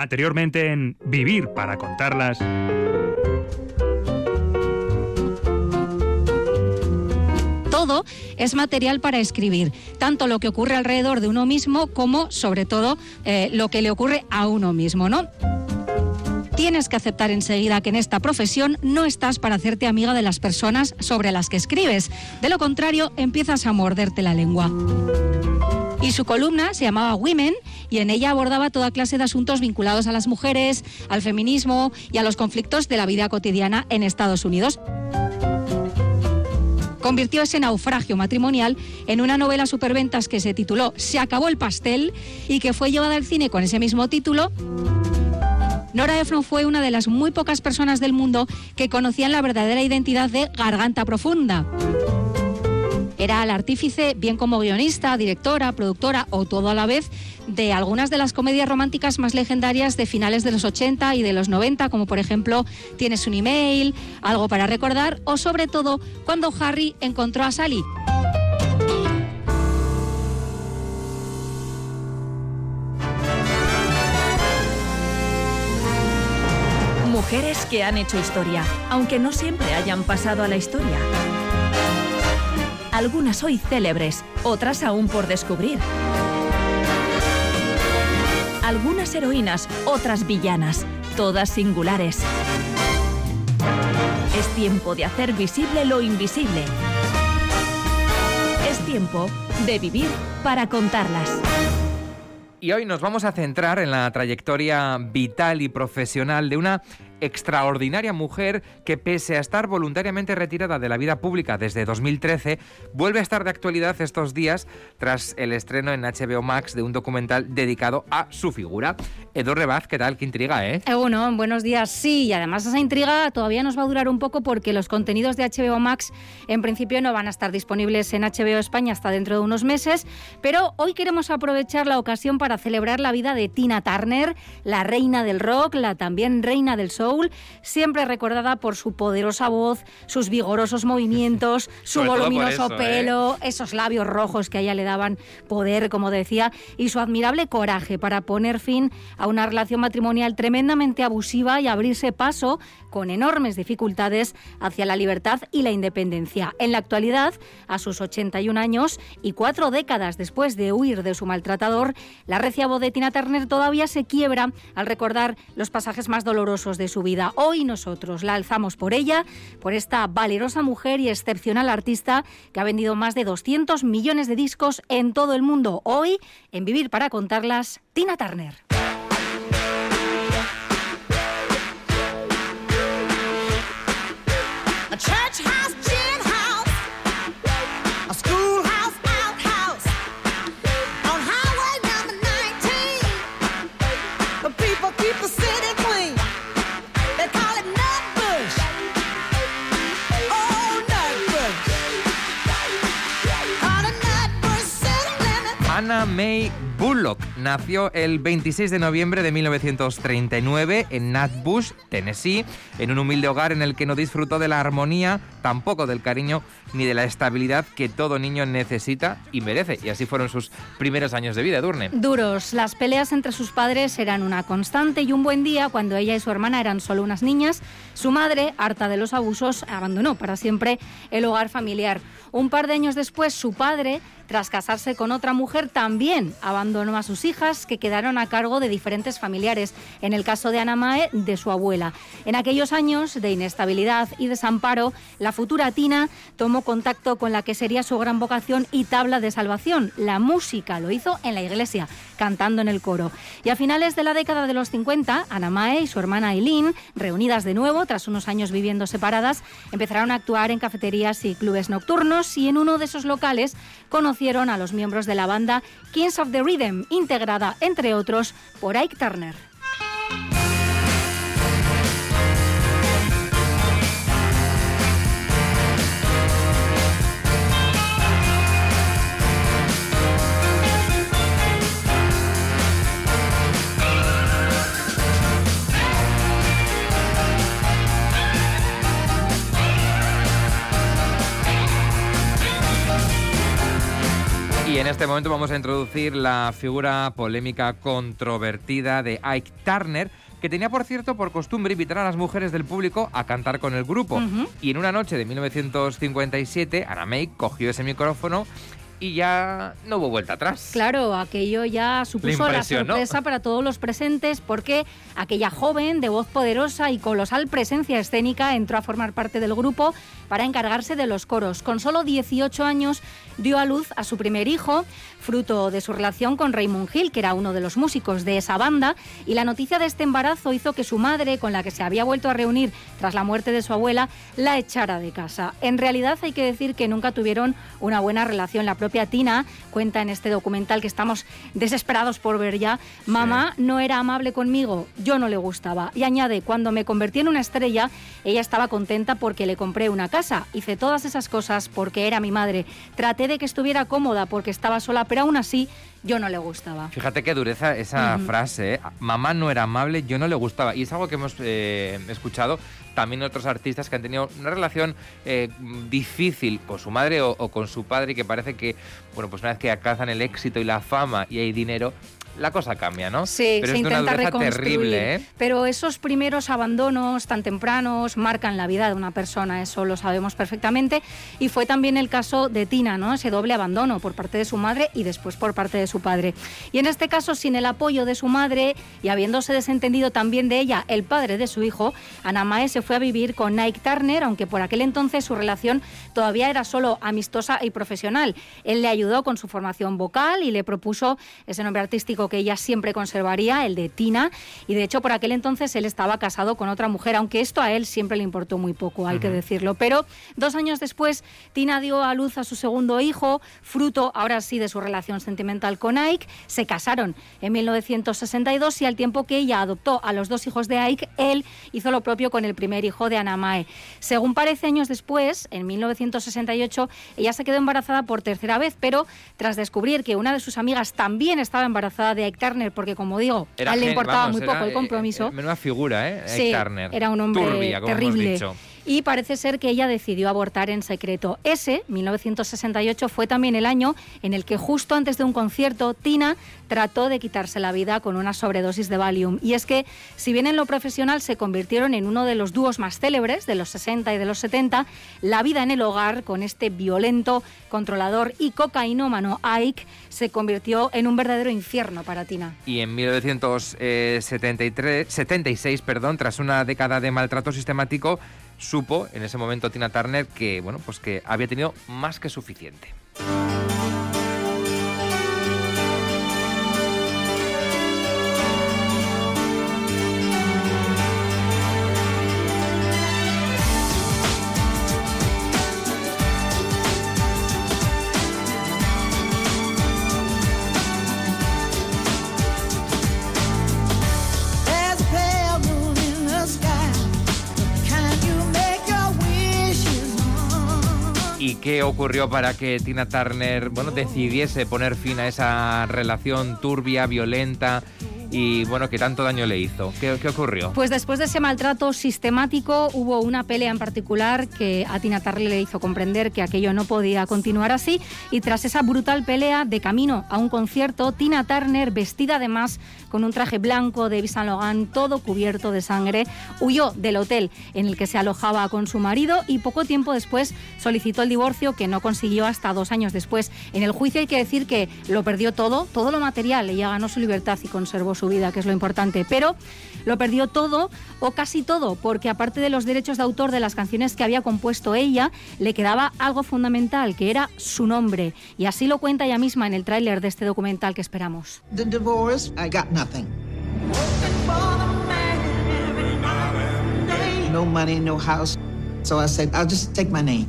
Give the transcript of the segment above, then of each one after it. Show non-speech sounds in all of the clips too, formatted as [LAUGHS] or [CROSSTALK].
Anteriormente en Vivir para contarlas. Todo es material para escribir, tanto lo que ocurre alrededor de uno mismo como, sobre todo, eh, lo que le ocurre a uno mismo, ¿no? tienes que aceptar enseguida que en esta profesión no estás para hacerte amiga de las personas sobre las que escribes. De lo contrario, empiezas a morderte la lengua. Y su columna se llamaba Women y en ella abordaba toda clase de asuntos vinculados a las mujeres, al feminismo y a los conflictos de la vida cotidiana en Estados Unidos convirtió ese naufragio matrimonial en una novela superventas que se tituló Se acabó el pastel y que fue llevada al cine con ese mismo título Nora Ephron fue una de las muy pocas personas del mundo que conocían la verdadera identidad de Garganta Profunda. Era el artífice, bien como guionista, directora, productora o todo a la vez, de algunas de las comedias románticas más legendarias de finales de los 80 y de los 90, como por ejemplo Tienes un email, Algo para recordar o sobre todo Cuando Harry encontró a Sally. Mujeres que han hecho historia, aunque no siempre hayan pasado a la historia. Algunas hoy célebres, otras aún por descubrir. Algunas heroínas, otras villanas, todas singulares. Es tiempo de hacer visible lo invisible. Es tiempo de vivir para contarlas. Y hoy nos vamos a centrar en la trayectoria vital y profesional de una extraordinaria mujer que pese a estar voluntariamente retirada de la vida pública desde 2013, vuelve a estar de actualidad estos días tras el estreno en HBO Max de un documental dedicado a su figura. Edu Rebaz, ¿qué tal? Qué intriga, ¿eh? eh bueno, buenos días. Sí, y además esa intriga todavía nos va a durar un poco porque los contenidos de HBO Max en principio no van a estar disponibles en HBO España hasta dentro de unos meses, pero hoy queremos aprovechar la ocasión para celebrar la vida de Tina Turner, la reina del rock, la también reina del soul siempre recordada por su poderosa voz, sus vigorosos movimientos, [LAUGHS] su voluminoso ¿eh? pelo, esos labios rojos que a ella le daban poder, como decía, y su admirable coraje para poner fin a una relación matrimonial tremendamente abusiva y abrirse paso con enormes dificultades hacia la libertad y la independencia. En la actualidad, a sus 81 años y cuatro décadas después de huir de su maltratador, la recia voz de Tina Turner todavía se quiebra al recordar los pasajes más dolorosos de su vida. Hoy nosotros la alzamos por ella, por esta valerosa mujer y excepcional artista que ha vendido más de 200 millones de discos en todo el mundo. Hoy, en Vivir para contarlas, Tina Turner. Anna May Bullock nació el 26 de noviembre de 1939 en Natbush, Tennessee, en un humilde hogar en el que no disfrutó de la armonía, tampoco del cariño ni de la estabilidad que todo niño necesita y merece. Y así fueron sus primeros años de vida, Durne. Duros. Las peleas entre sus padres eran una constante y un buen día, cuando ella y su hermana eran solo unas niñas, su madre, harta de los abusos, abandonó para siempre el hogar familiar. Un par de años después, su padre, tras casarse con otra mujer, también abandonó a sus hijas, que quedaron a cargo de diferentes familiares, en el caso de Ana Mae, de su abuela. En aquellos años de inestabilidad y desamparo, la futura Tina tomó contacto con la que sería su gran vocación y tabla de salvación, la música. Lo hizo en la iglesia, cantando en el coro. Y a finales de la década de los 50, Ana Mae y su hermana Eileen, reunidas de nuevo tras unos años viviendo separadas, empezaron a actuar en cafeterías y clubes nocturnos y en uno de esos locales conocieron a los miembros de la banda Kings of the Integrada, entre otros, por Ike Turner. En este momento vamos a introducir la figura polémica controvertida de Ike Turner, que tenía, por cierto, por costumbre invitar a las mujeres del público a cantar con el grupo. Y en una noche de 1957, Anna May cogió ese micrófono y ya no hubo vuelta atrás. Claro, aquello ya supuso la sorpresa para todos los presentes porque aquella joven de voz poderosa y colosal presencia escénica entró a formar parte del grupo para encargarse de los coros. Con solo 18 años dio a luz a su primer hijo, fruto de su relación con Raymond Hill, que era uno de los músicos de esa banda, y la noticia de este embarazo hizo que su madre, con la que se había vuelto a reunir tras la muerte de su abuela, la echara de casa. En realidad hay que decir que nunca tuvieron una buena relación. La propia Tina cuenta en este documental que estamos desesperados por ver ya, mamá no era amable conmigo, yo no le gustaba. Y añade, cuando me convertí en una estrella, ella estaba contenta porque le compré una casa Hice todas esas cosas porque era mi madre. Traté de que estuviera cómoda porque estaba sola, pero aún así yo no le gustaba. Fíjate qué dureza esa frase. ¿eh? Mamá no era amable, yo no le gustaba. Y es algo que hemos eh, escuchado también otros artistas que han tenido una relación eh, difícil con su madre o, o, con su padre y que parece que, bueno, pues una vez que alcanzan el éxito y la fama y hay dinero, la cosa cambia, ¿no? Sí, Pero se es de una intenta reconstruir. terrible, ¿eh? Pero esos primeros abandonos tan tempranos marcan la vida de una persona, eso lo sabemos perfectamente. Y fue también el caso de Tina, ¿no? Ese doble abandono por parte de su madre y después por parte de su padre. Y en este caso, sin el apoyo de su madre y habiéndose desentendido también de ella el padre de su hijo, Anamae se fue a vivir con Nike Turner, aunque por aquel entonces su relación todavía era solo amistosa y profesional. Él le ayudó con su formación vocal y le propuso ese nombre artístico que ella siempre conservaría, el de Tina, y de hecho por aquel entonces él estaba casado con otra mujer, aunque esto a él siempre le importó muy poco, hay que decirlo. Pero dos años después, Tina dio a luz a su segundo hijo, fruto ahora sí de su relación sentimental con Ike, se casaron en 1962 y al tiempo que ella adoptó a los dos hijos de Ike, él hizo lo propio con el primer hijo de Anamae. Según parece años después, en 1968, ella se quedó embarazada por tercera vez, pero tras descubrir que una de sus amigas también estaba embarazada de Ike Turner, porque como digo, Era a él le importaba vamos, muy era, poco el eh, compromiso. eh, menuda figura, ¿eh? Ike Sí, Turner. era un hombre Turbia, como hemos terrible. dicho. Y parece ser que ella decidió abortar en secreto. Ese, 1968, fue también el año en el que justo antes de un concierto, Tina trató de quitarse la vida con una sobredosis de Valium. Y es que, si bien en lo profesional se convirtieron en uno de los dúos más célebres de los 60 y de los 70, la vida en el hogar con este violento, controlador y cocainómano Ike se convirtió en un verdadero infierno para Tina. Y en 1973, 76, perdón, tras una década de maltrato sistemático, supo en ese momento Tina Turner que, bueno, pues que había tenido más que suficiente. Qué ocurrió para que Tina Turner, bueno, decidiese poner fin a esa relación turbia, violenta y, bueno, que tanto daño le hizo? ¿Qué, qué ocurrió? Pues después de ese maltrato sistemático hubo una pelea en particular que a Tina Turner le hizo comprender que aquello no podía continuar así y tras esa brutal pelea de camino a un concierto, Tina Turner, vestida además con un traje blanco de Yves Saint todo cubierto de sangre, huyó del hotel en el que se alojaba con su marido y poco tiempo después solicitó el divorcio que no consiguió hasta dos años después. En el juicio hay que decir que lo perdió todo, todo lo material, ella ganó su libertad y conservó su vida, que es lo importante, pero lo perdió todo o casi todo, porque aparte de los derechos de autor de las canciones que había compuesto ella, le quedaba algo fundamental, que era su nombre. Y así lo cuenta ella misma en el tráiler de este documental que esperamos. The divorce, I got nothing. No money, no house. So I said, I'll just take my name.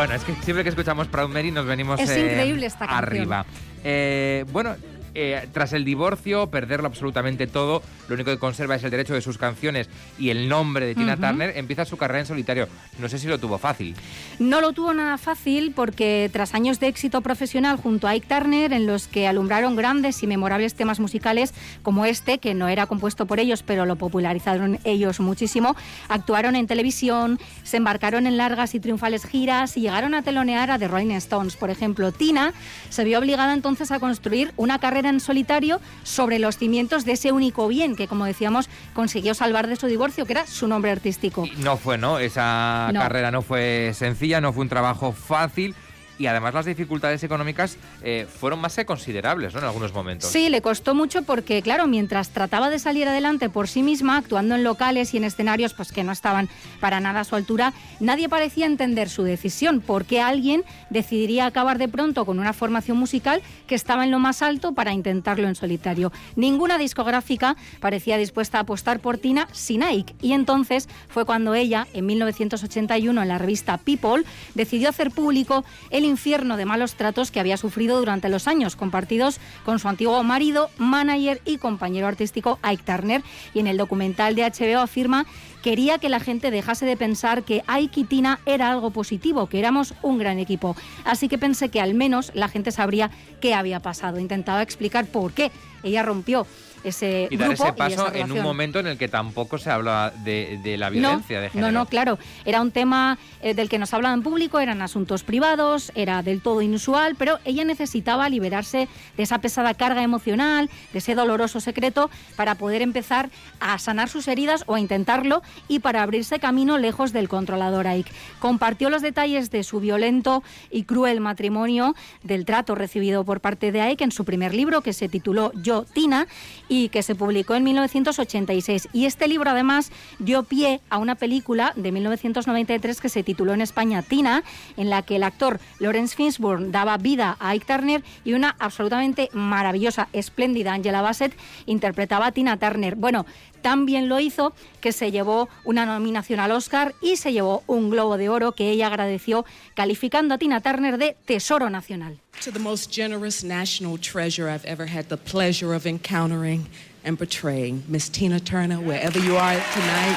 Bueno, es que siempre que escuchamos Proud Mary nos venimos Es eh, increíble esta canción. arriba. Eh, bueno, eh, tras el divorcio, perderlo absolutamente todo, lo único que conserva es el derecho de sus canciones y el nombre de Tina Ujú. Turner, empieza su carrera en solitario. No sé si lo tuvo fácil. No lo tuvo nada fácil porque tras años de éxito profesional junto a Ike Turner, en los que alumbraron grandes y memorables temas musicales como este, que no era compuesto por ellos, pero lo popularizaron ellos muchísimo, actuaron en televisión, se embarcaron en largas y triunfales giras y llegaron a telonear a The Rolling Stones. Por ejemplo, Tina se vio obligada entonces a construir una carrera en solitario sobre los cimientos de ese único bien que, como decíamos, consiguió salvar de su divorcio, que era su nombre artístico. No fue, ¿no? Esa No. carrera no fue sencilla, no fue un trabajo fácil. Y además las dificultades económicas eh, fueron más que considerables. En algunos momentos. Sí, le costó mucho porque, claro, mientras trataba de salir adelante por sí misma, actuando en locales y en escenarios pues, que no estaban para nada a su altura, nadie parecía entender su decisión. ¿Por qué alguien decidiría acabar de pronto con una formación musical que estaba en lo más alto para intentarlo en solitario? Ninguna discográfica parecía dispuesta a apostar por Tina sin Ike. Y entonces fue cuando ella, en 1981, en la revista People, decidió hacer público el infierno de malos tratos que había sufrido durante los años compartidos con su antiguo marido, manager y compañero artístico Ike Turner. Y en el documental de HBO afirma quería que la gente dejase de pensar que Ike y Tina era algo positivo, que éramos un gran equipo. Así que pensé que al menos la gente sabría qué había pasado. Intentaba explicar por qué ella rompió ese Y dar ese y paso esa en un momento en el que tampoco se habla de, de la violencia no, de género. No, no, claro. Era un tema eh, del que nos hablaba en público, eran asuntos privados, era del todo inusual, pero ella necesitaba liberarse de esa pesada carga emocional, de ese doloroso secreto, para poder empezar a sanar sus heridas o a intentarlo y para abrirse camino lejos del controlador Ike. Compartió los detalles de su violento y cruel matrimonio, del trato recibido por parte de Ike en su primer libro, que se tituló Yo, Tina, y que se publicó en 1986. Y este libro además dio pie a una película de 1993 que se tituló en España Tina, en la que el actor Lawrence Fishburne daba vida a Ike Turner y una absolutamente maravillosa, espléndida Angela Bassett interpretaba a Tina Turner. Bueno, tan bien lo hizo que se llevó una nominación al Oscar y se llevó un Globo de Oro que ella agradeció calificando a Tina Turner de Tesoro Nacional. To the most generous national treasure I've ever had the pleasure of encountering and portraying, Miss Tina Turner, wherever you are tonight.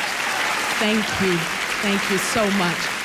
Thank you. Thank you so much.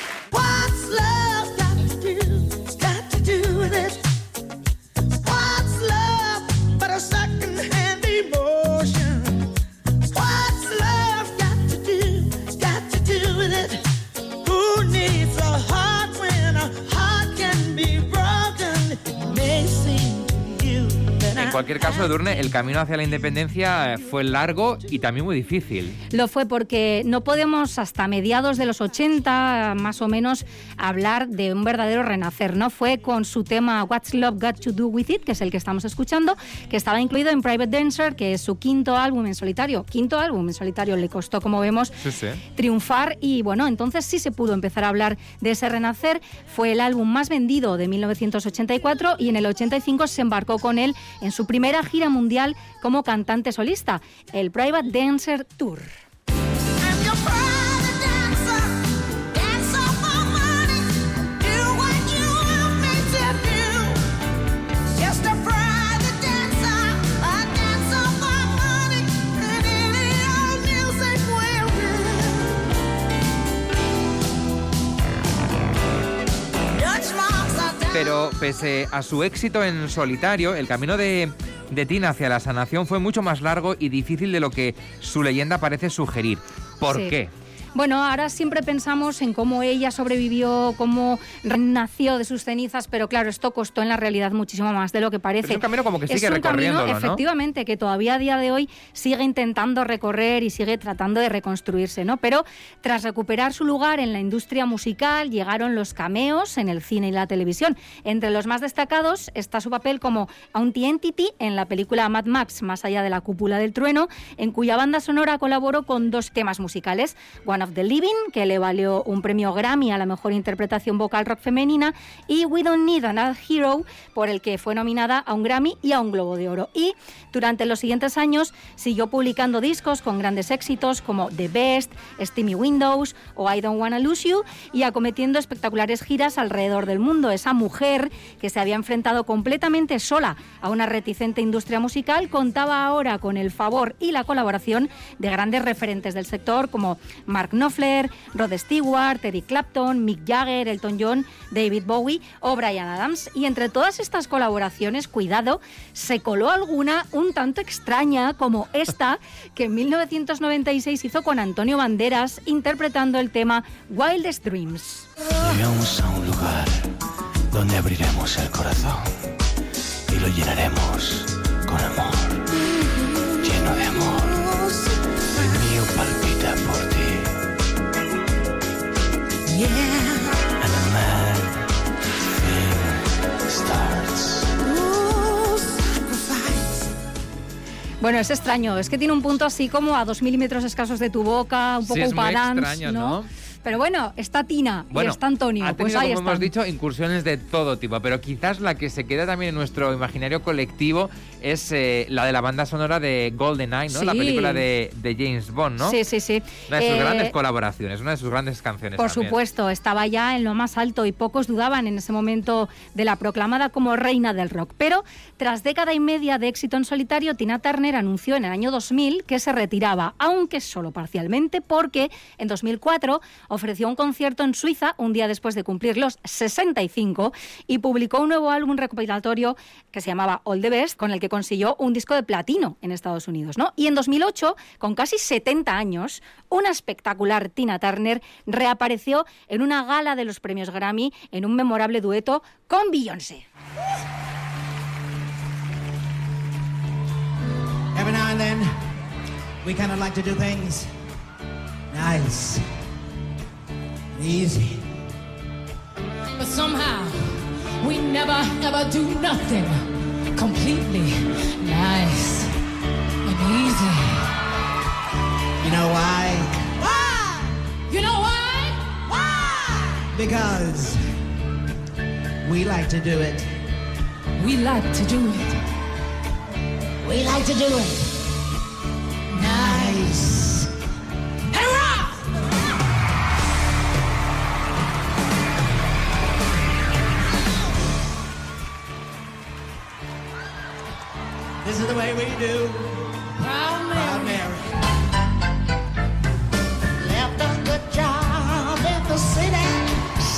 Cualquier caso, Edurne, el camino hacia la independencia eh, fue largo y también muy difícil. Lo fue porque no podemos hasta mediados de los 80, más o menos, hablar de un verdadero renacer. No fue con su tema What's Love Got to Do With It, que es el que estamos escuchando, que estaba incluido en Private Dancer, que es su quinto álbum en solitario. Quinto álbum en solitario le costó, como vemos, Sí, sí. triunfar y bueno, entonces sí se pudo empezar a hablar de ese renacer. Fue el álbum más vendido de 1984 y en el 85 se embarcó con él en su primera gira mundial como cantante solista, el Private Dancer Tour. Pero pese a su éxito en solitario, el camino de, de Tina hacia la sanación fue mucho más largo y difícil de lo que su leyenda parece sugerir. ¿Por Sí. qué? Bueno, ahora siempre pensamos en cómo ella sobrevivió, cómo nació de sus cenizas, pero claro, esto costó en la realidad muchísimo más de lo que parece. Es un camino como que sigue es un camino, ¿no? efectivamente, que todavía a día de hoy sigue intentando recorrer y sigue tratando de reconstruirse, ¿no? Pero tras recuperar su lugar en la industria musical, llegaron los cameos en el cine y la televisión. Entre los más destacados está su papel como Auntie Entity en la película Mad Max, Más allá de la cúpula del trueno, en cuya banda sonora colaboró con dos temas musicales, One Of the Living, que le valió un premio Grammy a la mejor interpretación vocal rock femenina, y We Don't Need Another Hero, por el que fue nominada a un Grammy y a un Globo de Oro. Y durante los siguientes años siguió publicando discos con grandes éxitos como The Best, Steamy Windows o I Don't Wanna Lose You, y acometiendo espectaculares giras alrededor del mundo. Esa mujer que se había enfrentado completamente sola a una reticente industria musical contaba ahora con el favor y la colaboración de grandes referentes del sector como Mark Knopfler, Rod Stewart, Eric Clapton, Mick Jagger, Elton John, David Bowie o Brian Adams. Y entre todas estas colaboraciones, cuidado, se coló alguna un tanto extraña como esta [LAUGHS] que en 1996 hizo con Antonio Banderas interpretando el tema Wildest Dreams. Llegamos a un lugar donde abriremos el corazón y lo llenaremos con amor, Bueno, es extraño, es que tiene un punto así como a dos milímetros escasos de tu boca, un Sí, poco muy extraño, ¿no? Pero bueno, está Tina Bueno, y está Antonio, ha pues tenido, ahí como están. hemos dicho, incursiones de todo tipo, pero quizás la que se queda también en nuestro imaginario colectivo es eh, la de la banda sonora de GoldenEye, ¿no? La película de, de James Bond, ¿no? Sí, sí, sí. Una de sus Eh, grandes colaboraciones, una de sus grandes canciones Por también. supuesto, estaba ya en lo más alto y pocos dudaban en ese momento de la proclamada como reina del rock. Pero tras década y media de éxito en solitario, Tina Turner anunció en el año 2000 que se retiraba, aunque solo parcialmente, porque en 2004 ofreció un concierto en Suiza un día después de cumplir los 65 y publicó un nuevo álbum recopilatorio que se llamaba All the Best, con el que consiguió un disco de platino en Estados Unidos. Y en 2008, con casi 70 años, una espectacular Tina Turner reapareció en una gala de los premios Grammy en un memorable dueto con Beyoncé. Every now and then, we kind of like to do things nice easy. But somehow we never ever do nothing completely nice and easy. You know why? Why? You know why? Why? Because we like to do it. We like to do it. We like to do it nice we do.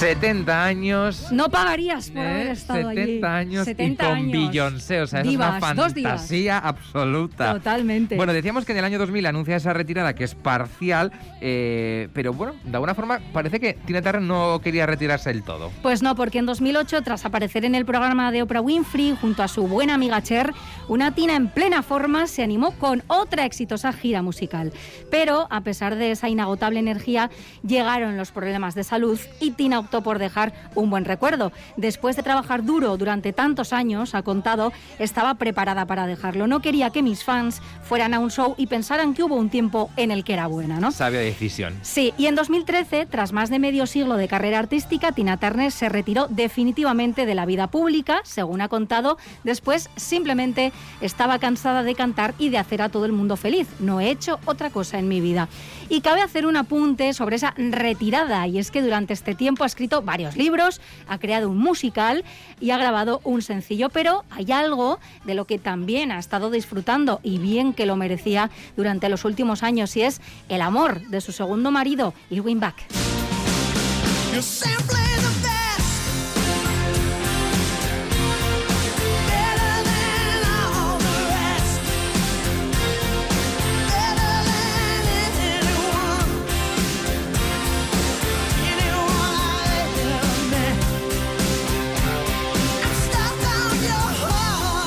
70 años. No pagarías por haber ¿eh? estado 70 allí. años 70 y con años. Beyoncé, o sea, eso es Divas, una divas. fantasía absoluta. Totalmente. Bueno, decíamos que en el año 2000 anuncia esa retirada que es parcial, eh, pero bueno, de alguna forma parece que Tina Turner no quería retirarse del todo. Pues no, porque en 2008, tras aparecer en el programa de Oprah Winfrey junto a su buena amiga Cher, una Tina en plena forma se animó con otra exitosa gira musical. Pero, a pesar de esa inagotable energía, llegaron los problemas de salud y Tina optó por dejar un buen recuerdo. Después de trabajar duro durante tantos años, ha contado, estaba preparada para dejarlo. No quería que mis fans fueran a un show y pensaran que hubo un tiempo en el que era buena, ¿no? Sabia decisión. Sí, y en 2013, tras más de medio siglo de carrera artística, Tina Turner se retiró definitivamente de la vida pública, según ha contado. Después simplemente estaba cansada de cantar y de hacer a todo el mundo feliz. No he hecho otra cosa en mi vida. Y cabe hacer un apunte sobre esa retirada, y es que durante este tiempo ha escrito varios libros, ha creado un musical y ha grabado un sencillo, pero hay algo de lo que también ha estado disfrutando y bien que lo merecía durante los últimos años, y es el amor de su segundo marido, Irwin Bach.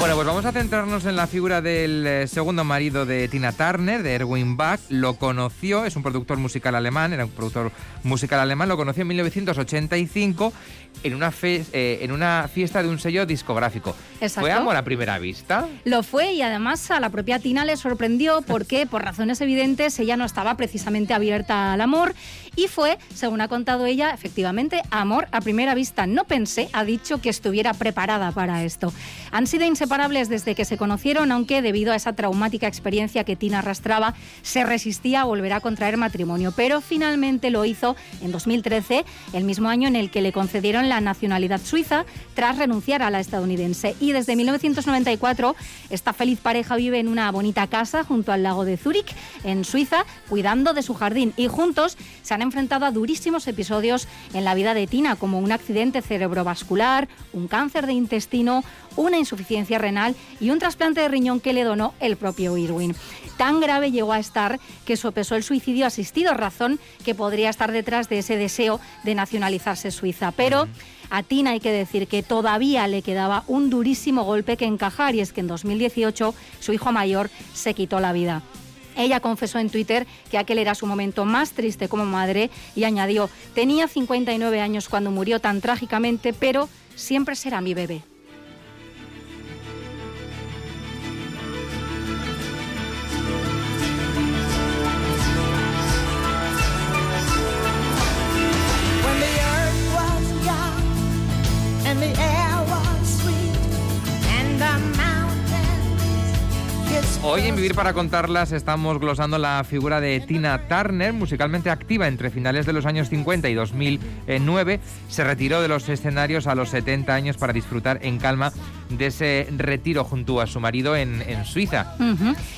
Bueno, pues vamos a centrarnos en la figura del eh, segundo marido de Tina Turner, de Erwin Bach. Lo conoció, es un productor musical alemán, era un productor musical alemán, lo conoció en 1985 en una, fe- eh, en una fiesta de un sello discográfico. Exacto. ¿Fue amor a primera vista? Lo fue y además a la propia Tina le sorprendió porque, por razones evidentes, ella no estaba precisamente abierta al amor y fue, según ha contado ella, efectivamente, amor a primera vista. No pensé, ha dicho, que estuviera preparada para esto. Han sido inseparables desde que se conocieron, aunque debido a esa traumática experiencia que Tina arrastraba, se resistía a volver a contraer matrimonio. Pero finalmente lo hizo en 2013, el mismo año en el que le concedieron la nacionalidad suiza tras renunciar a la estadounidense. Y desde 1994, esta feliz pareja vive en una bonita casa junto al lago de Zúrich, en Suiza, cuidando de su jardín. Y juntos se han enfrentado a durísimos episodios en la vida de Tina, como un accidente cerebrovascular, un cáncer de intestino, una insuficiencia renal y un trasplante de riñón que le donó el propio Irwin. Tan grave llegó a estar que sopesó el suicidio asistido, razón que podría estar detrás de ese deseo de nacionalizarse suiza. Pero a Tina hay que decir que todavía le quedaba un durísimo golpe que encajar y es que en 2018 su hijo mayor se quitó la vida. Ella confesó en Twitter que aquel era su momento más triste como madre y añadió, tenía 59 años cuando murió tan trágicamente, pero siempre será mi bebé. Hoy en Vivir para Contarlas estamos glosando la figura de Tina Turner, musicalmente activa entre finales de los años 50 y 2009. Se retiró de los escenarios a los 70 años para disfrutar en calma de ese retiro junto a su marido en, Suiza.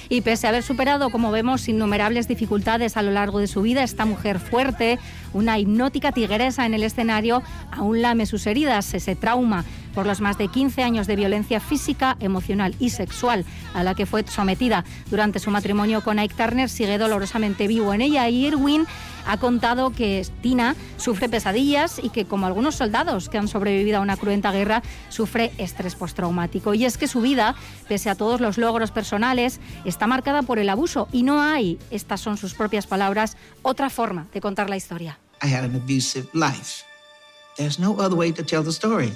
Y pese a haber superado, como vemos, innumerables dificultades a lo largo de su vida, esta mujer fuerte, una hipnótica tigresa en el escenario, aún lame sus heridas, ese trauma por los más de 15 años de violencia física, emocional y sexual a la que fue sometida durante su matrimonio con Ike Turner sigue dolorosamente vivo en ella y Irwin ha contado que Tina sufre pesadillas y que como algunos soldados que han sobrevivido a una cruenta guerra sufre estrés postraumático y es que su vida, pese a todos los logros personales, está marcada por el abuso y no hay, estas son sus propias palabras, otra forma de contar la historia. I had an abusive life. There's no other way to tell the story.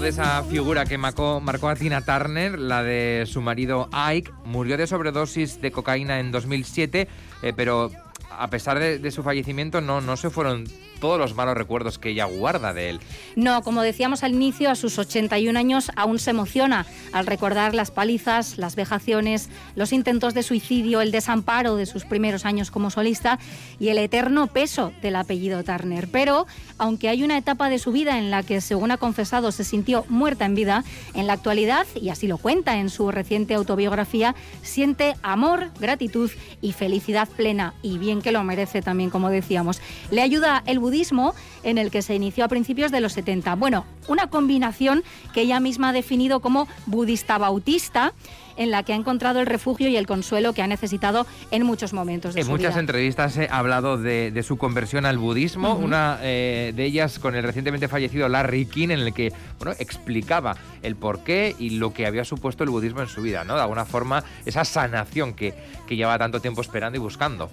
De esa figura que marcó, marcó a Tina Turner, la de su marido Ike. Murió de sobredosis de cocaína en 2007, eh, pero a pesar de, su fallecimiento no, no se fueron todos los malos recuerdos que ella guarda de él. No, como decíamos al inicio, a sus 81 años aún se emociona al recordar las palizas, las vejaciones, los intentos de suicidio, el desamparo de sus primeros años como solista y el eterno peso del apellido Turner. Pero, aunque hay una etapa de su vida en la que, según ha confesado, se sintió muerta en vida, en la actualidad, y así lo cuenta en su reciente autobiografía, siente amor, gratitud y felicidad plena, y bien que lo merece también, como decíamos. Le ayuda el budismo, en el que se inició a principios de los 70. Bueno, una combinación que ella misma ha definido como budista bautista, en la que ha encontrado el refugio y el consuelo que ha necesitado en muchos momentos de En su muchas vida. entrevistas he hablado de, de su conversión al budismo, una eh, de ellas con el recientemente fallecido Larry King, en el que bueno, explicaba el porqué y lo que había supuesto el budismo en su vida, ¿no? De alguna forma, esa sanación que, que lleva tanto tiempo esperando y buscando.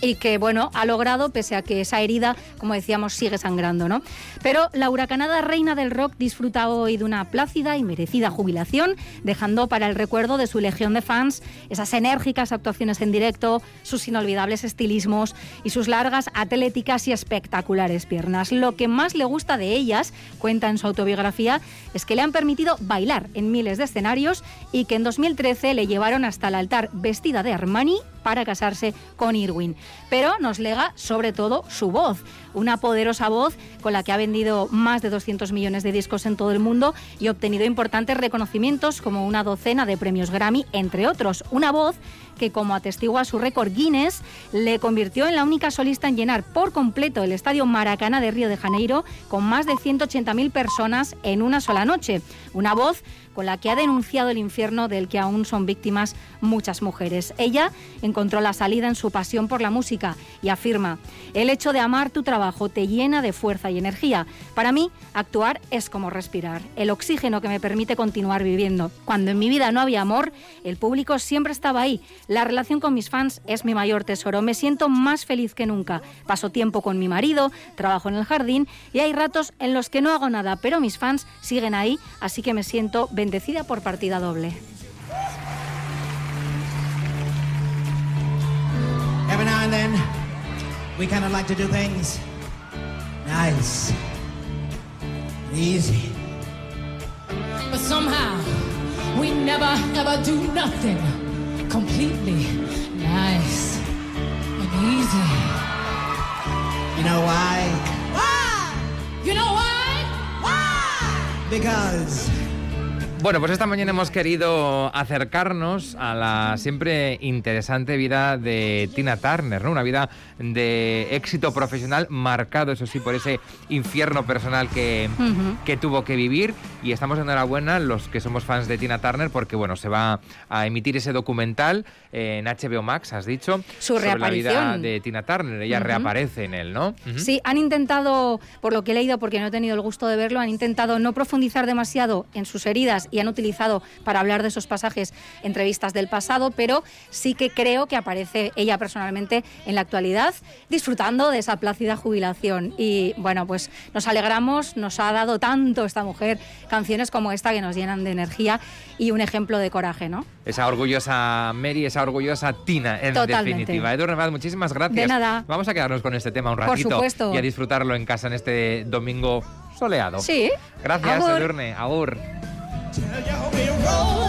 Y que, bueno, ha logrado, pese a que esa herida, como decíamos, sigue sangrando, ¿no? Pero la huracanada reina del rock disfruta hoy de una plácida y merecida jubilación, dejando para el recuerdo de su legión de fans esas enérgicas actuaciones en directo, sus inolvidables estilismos y sus largas, atléticas y espectaculares piernas. Lo que más le gusta de ellas, cuenta en su autobiografía, es que le han permitido bailar en miles de escenarios y que en 2013 le llevaron hasta el altar vestida de Armani para casarse con Irwin. Pero nos lega sobre todo su voz, una poderosa voz con la que ha vendido más de 200 millones de discos en todo el mundo y obtenido importantes reconocimientos como una docena de premios Grammy, entre otros. Una voz que, como atestigua su récord Guinness, le convirtió en la única solista en llenar por completo el estadio Maracaná de Río de Janeiro con más de 180.000 personas en una sola noche. Una voz con la que ha denunciado el infierno del que aún son víctimas muchas mujeres. Ella encontró la salida en su pasión por la música y afirma, el hecho de amar tu trabajo te llena de fuerza y energía. Para mí, actuar es como respirar, el oxígeno que me permite continuar viviendo. Cuando en mi vida no había amor, el público siempre estaba ahí. La relación con mis fans es mi mayor tesoro. Me siento más feliz que nunca. Paso tiempo con mi marido, trabajo en el jardín y hay ratos en los que no hago nada, pero mis fans siguen ahí, así que me siento bendecida por partida doble. And then, we kind of like to do things nice, and easy. But somehow, we never ever do nothing completely nice and easy. You know why? Why? You know why? Why? Because Bueno, pues esta mañana hemos querido acercarnos a la siempre interesante vida de Tina Turner, ¿no? Una vida de éxito profesional marcado, eso sí, por ese infierno personal que, que tuvo que vivir. Y estamos enhorabuena los que somos fans de Tina Turner porque, bueno, se va a emitir ese documental en HBO Max, has dicho, Su sobre la vida de Tina Turner. Ella reaparece en él, ¿no? Sí, han intentado, por lo que he leído, porque no he tenido el gusto de verlo, han intentado no profundizar demasiado en sus heridas y han utilizado para hablar de esos pasajes entrevistas del pasado, pero sí que creo que aparece ella personalmente en la actualidad disfrutando de esa plácida jubilación. Y bueno, pues nos alegramos, nos ha dado tanto esta mujer canciones como esta que nos llenan de energía y un ejemplo de coraje, ¿no? Esa orgullosa Mary, esa orgullosa Tina, en Totalmente. definitiva. Edu Revad, muchísimas gracias. De nada. Vamos a quedarnos con este tema un Por ratito supuesto. y a disfrutarlo en casa en este domingo soleado. Sí. Gracias, Agur. Tell you how we roll.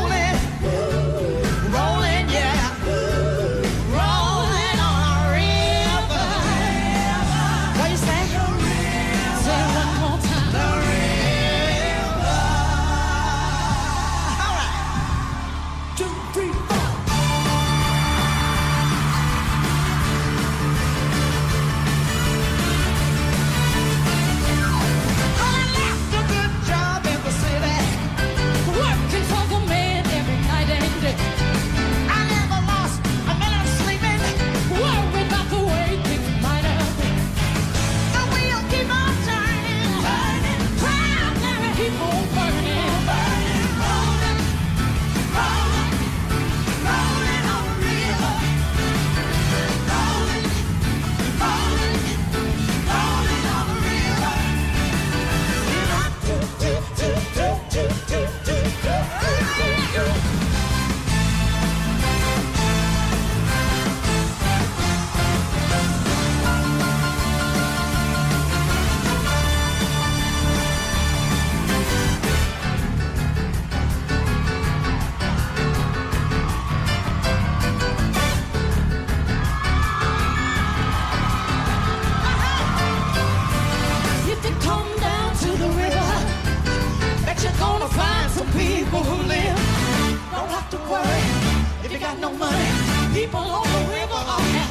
To worry if you got no money. People on the river are